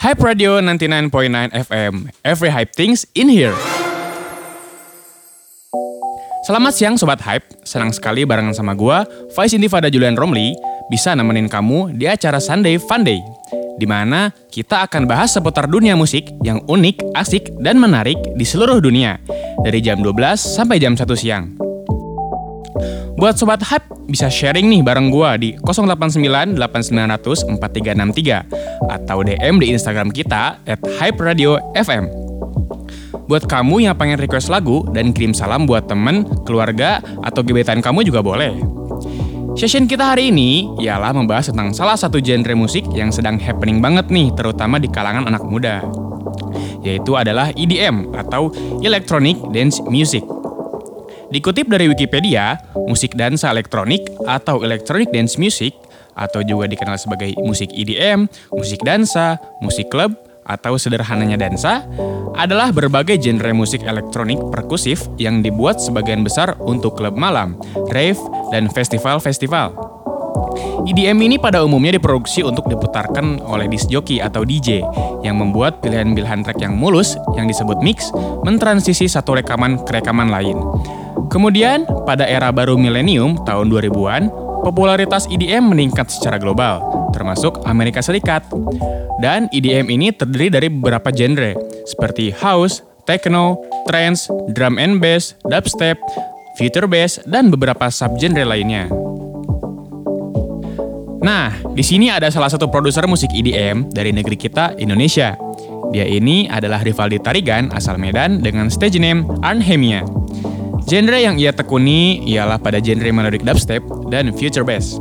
Hype Radio 99.9 FM. Every hype things in here. Selamat siang Sobat Hype, senang sekali barengan sama gua, Faiz Intifada Julian Romli, bisa nemenin kamu di acara Sunday Fun Day, di mana kita akan bahas seputar dunia musik yang unik, asik, dan menarik di seluruh dunia, dari jam 12 sampai jam 1 siang. Buat Sobat Hype, bisa sharing nih bareng gua di 089 8900 4363 atau DM di Instagram kita at Hype Radio FM. Buat kamu yang pengen request lagu dan kirim salam buat temen, keluarga, atau gebetan kamu juga boleh. Session kita hari ini ialah membahas tentang salah satu genre musik yang sedang happening banget nih, terutama di kalangan anak muda. Yaitu adalah EDM atau Electronic Dance Music. Dikutip dari Wikipedia, musik dansa elektronik atau electronic dance music atau juga dikenal sebagai musik EDM, musik dansa, musik klub, atau sederhananya dansa, adalah berbagai genre musik elektronik perkusif yang dibuat sebagian besar untuk klub malam, rave, dan festival-festival. EDM ini pada umumnya diproduksi untuk diputarkan oleh disc jockey atau DJ yang membuat pilihan-pilihan track yang mulus yang disebut mix mentransisi satu rekaman ke rekaman lain. Kemudian, pada era baru milenium tahun 2000-an, popularitas EDM meningkat secara global, termasuk Amerika Serikat. Dan EDM ini terdiri dari beberapa genre, seperti house, techno, trance, drum and bass, dubstep, future bass, dan beberapa subgenre lainnya. Nah, di sini ada salah satu produser musik EDM dari negeri kita, Indonesia. Dia ini adalah Rivaldi Tarigan asal Medan dengan stage name Arnhemia. Genre yang ia tekuni ialah pada genre melodic dubstep dan future bass.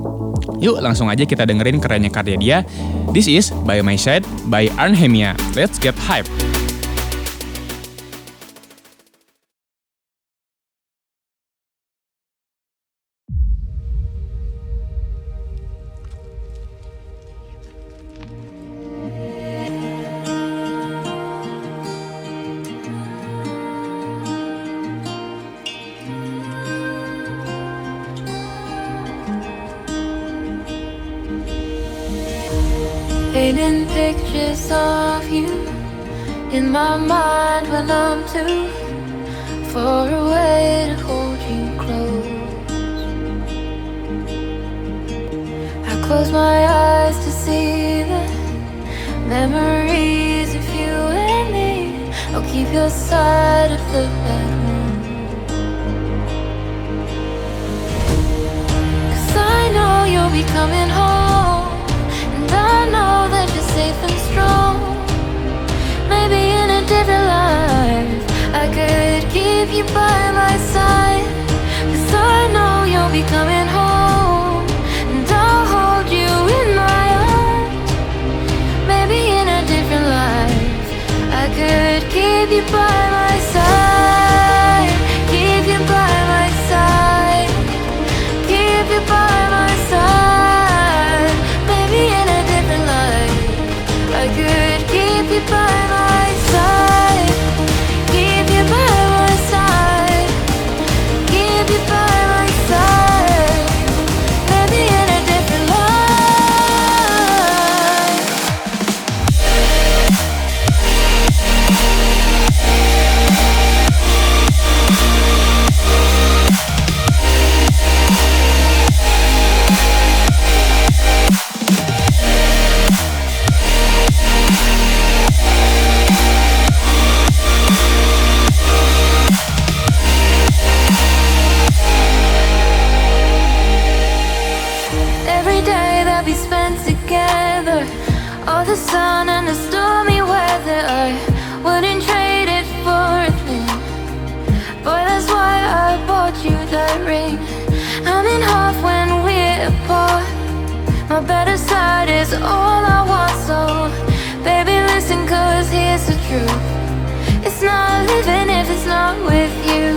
Yuk langsung aja kita dengerin kerennya karya dia. This is By My Side by Arnhemia. Let's get hype! Painting pictures of you in my mind when I'm too far away to hold you close. I close my eyes to see the memories of you and me. I'll keep your side of the bedroom. Cause I know you'll be coming home. And I know safe and strong. Maybe in a different life, I could keep you by my side. Cause I know you'll be coming home. Side is all I want, so baby, listen, cause here's the truth. It's not living if it's not with you.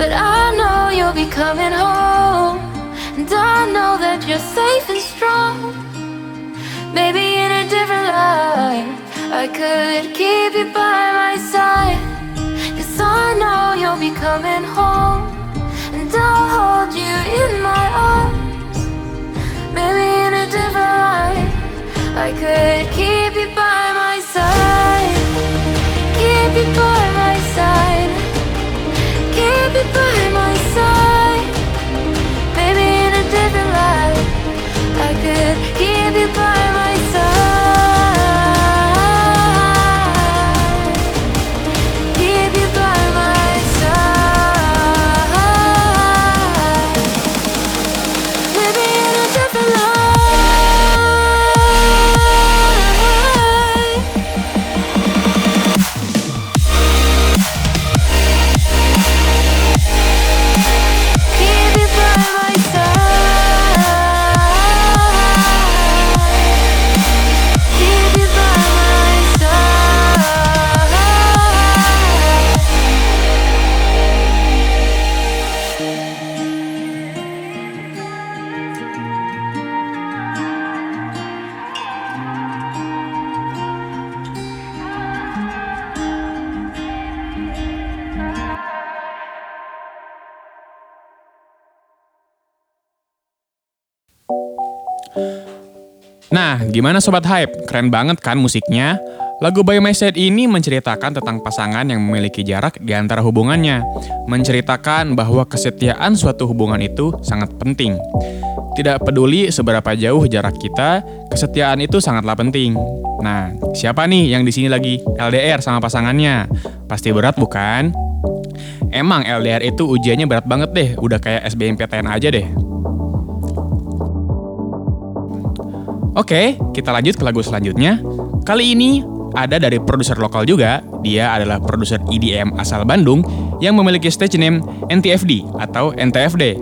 But I know you'll be coming home. And I know that you're safe and strong. Maybe in a different life, I could keep you by my side. Cause I know you'll be coming home. And I'll hold you in my arms. Maybe divide. I could keep you by my Nah, gimana Sobat Hype? Keren banget kan musiknya? Lagu By My Side ini menceritakan tentang pasangan yang memiliki jarak di antara hubungannya. Menceritakan bahwa kesetiaan suatu hubungan itu sangat penting. Tidak peduli seberapa jauh jarak kita, kesetiaan itu sangatlah penting. Nah, siapa nih yang di sini lagi LDR sama pasangannya? Pasti berat bukan? Emang LDR itu ujiannya berat banget deh, udah kayak SBMPTN aja deh. Oke, kita lanjut ke lagu selanjutnya. Kali ini ada dari produser lokal juga. Dia adalah produser EDM asal Bandung yang memiliki stage name NTFD atau NTFD.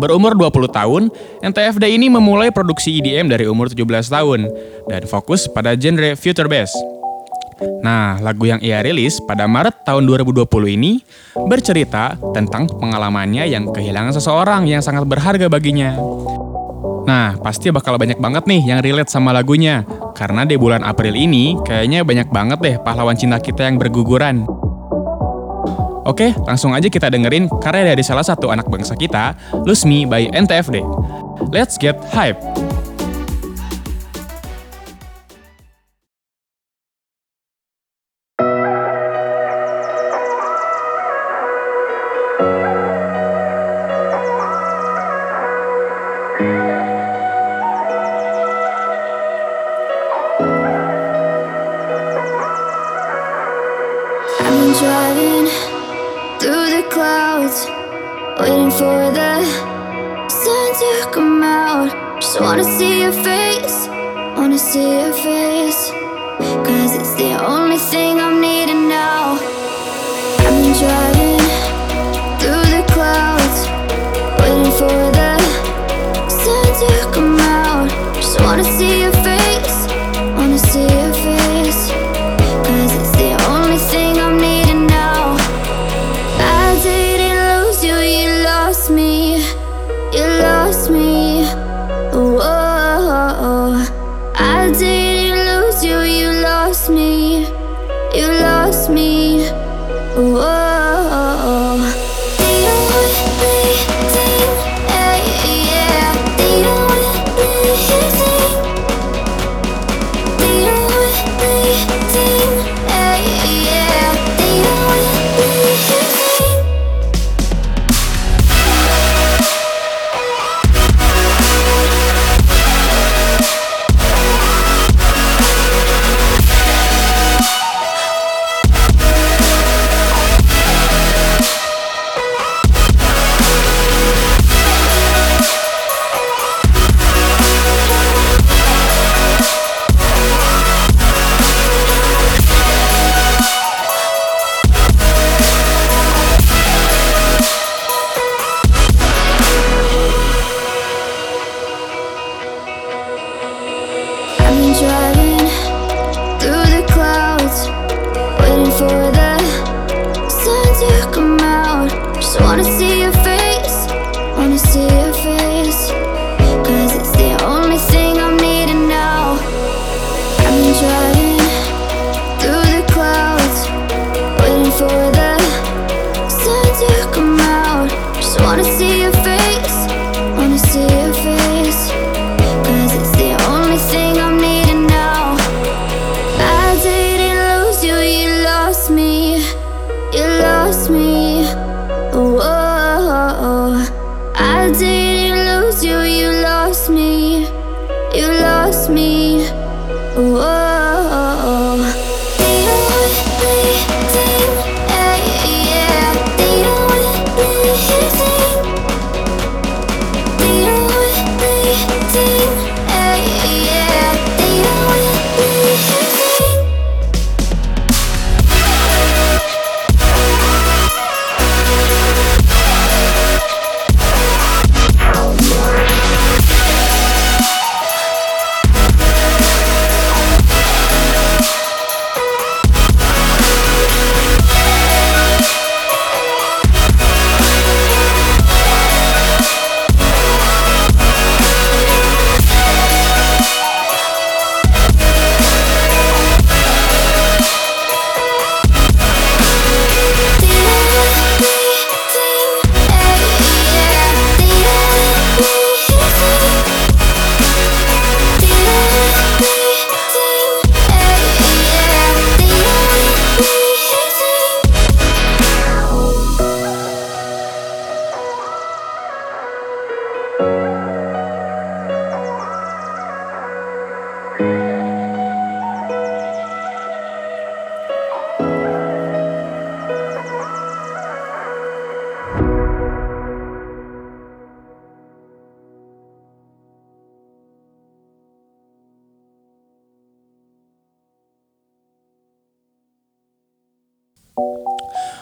Berumur 20 tahun, NTFD ini memulai produksi EDM dari umur 17 tahun dan fokus pada genre future bass. Nah, lagu yang ia rilis pada Maret tahun 2020 ini bercerita tentang pengalamannya yang kehilangan seseorang yang sangat berharga baginya. Nah, pasti bakal banyak banget nih yang relate sama lagunya. Karena di bulan April ini, kayaknya banyak banget deh pahlawan cinta kita yang berguguran. Oke, langsung aja kita dengerin karya dari salah satu anak bangsa kita, Lose Me by NTFD. Let's get hype! I've been driving through the clouds, waiting for the sun to come out. Just wanna see your face, wanna see your face. Cause it's the only thing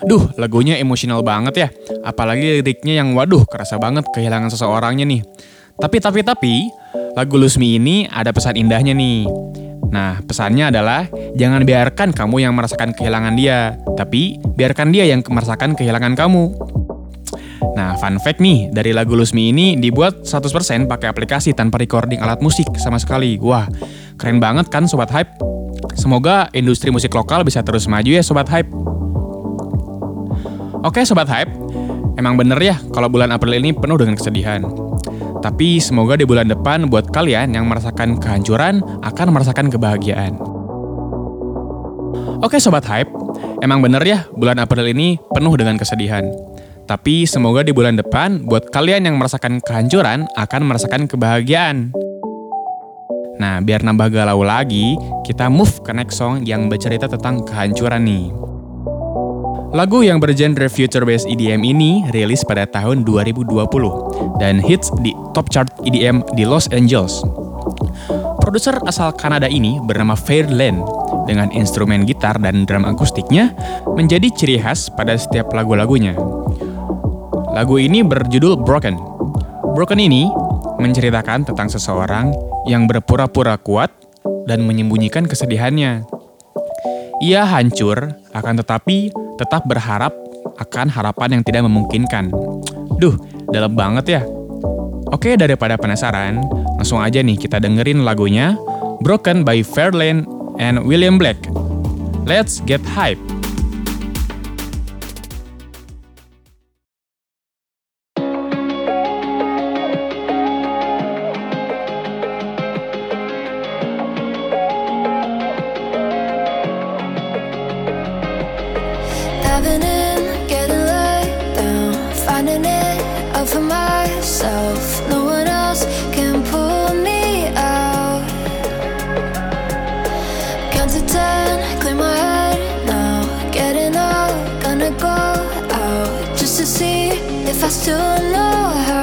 Duh, lagunya emosional banget ya. Apalagi liriknya yang waduh, kerasa banget kehilangan seseorangnya nih. Tapi, tapi, tapi, lagu Lusmi ini ada pesan indahnya nih. Nah, pesannya adalah jangan biarkan kamu yang merasakan kehilangan dia, tapi biarkan dia yang merasakan kehilangan kamu. Nah, fun fact nih, dari lagu Lusmi ini dibuat 100% pakai aplikasi tanpa recording alat musik sama sekali. Wah, keren banget kan Sobat Hype? Semoga industri musik lokal bisa terus maju ya Sobat Hype. Oke Sobat Hype, emang bener ya kalau bulan April ini penuh dengan kesedihan. Tapi semoga di bulan depan buat kalian yang merasakan kehancuran akan merasakan kebahagiaan. Oke Sobat Hype, emang bener ya bulan April ini penuh dengan kesedihan. Tapi semoga di bulan depan buat kalian yang merasakan kehancuran akan merasakan kebahagiaan. Nah, biar nambah galau lagi, kita move ke next song yang bercerita tentang kehancuran nih. Lagu yang bergenre future-based EDM ini rilis pada tahun 2020 dan hits di top chart EDM di Los Angeles. Produser asal Kanada ini bernama Fairlane dengan instrumen gitar dan drum akustiknya menjadi ciri khas pada setiap lagu-lagunya. Lagu ini berjudul Broken. Broken ini menceritakan tentang seseorang yang berpura-pura kuat dan menyembunyikan kesedihannya. Ia hancur, akan tetapi tetap berharap akan harapan yang tidak memungkinkan. Duh, dalam banget ya. Oke, daripada penasaran, langsung aja nih kita dengerin lagunya Broken by Fairlane and William Black. Let's get hype! to ten, clear my head now. Getting up, gonna go out just to see if I still know her.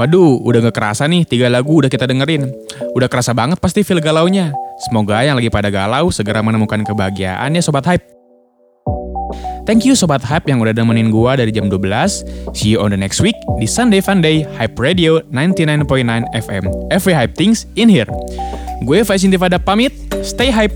Waduh, udah gak kerasa nih, tiga lagu udah kita dengerin. Udah kerasa banget pasti feel galaunya. Semoga yang lagi pada galau segera menemukan kebahagiaan ya Sobat Hype. Thank you Sobat Hype yang udah nemenin gua dari jam 12. See you on the next week di Sunday Funday Hype Radio 99.9 FM. Every Hype Things in here. Gue Faiz Intifada pamit, stay hype.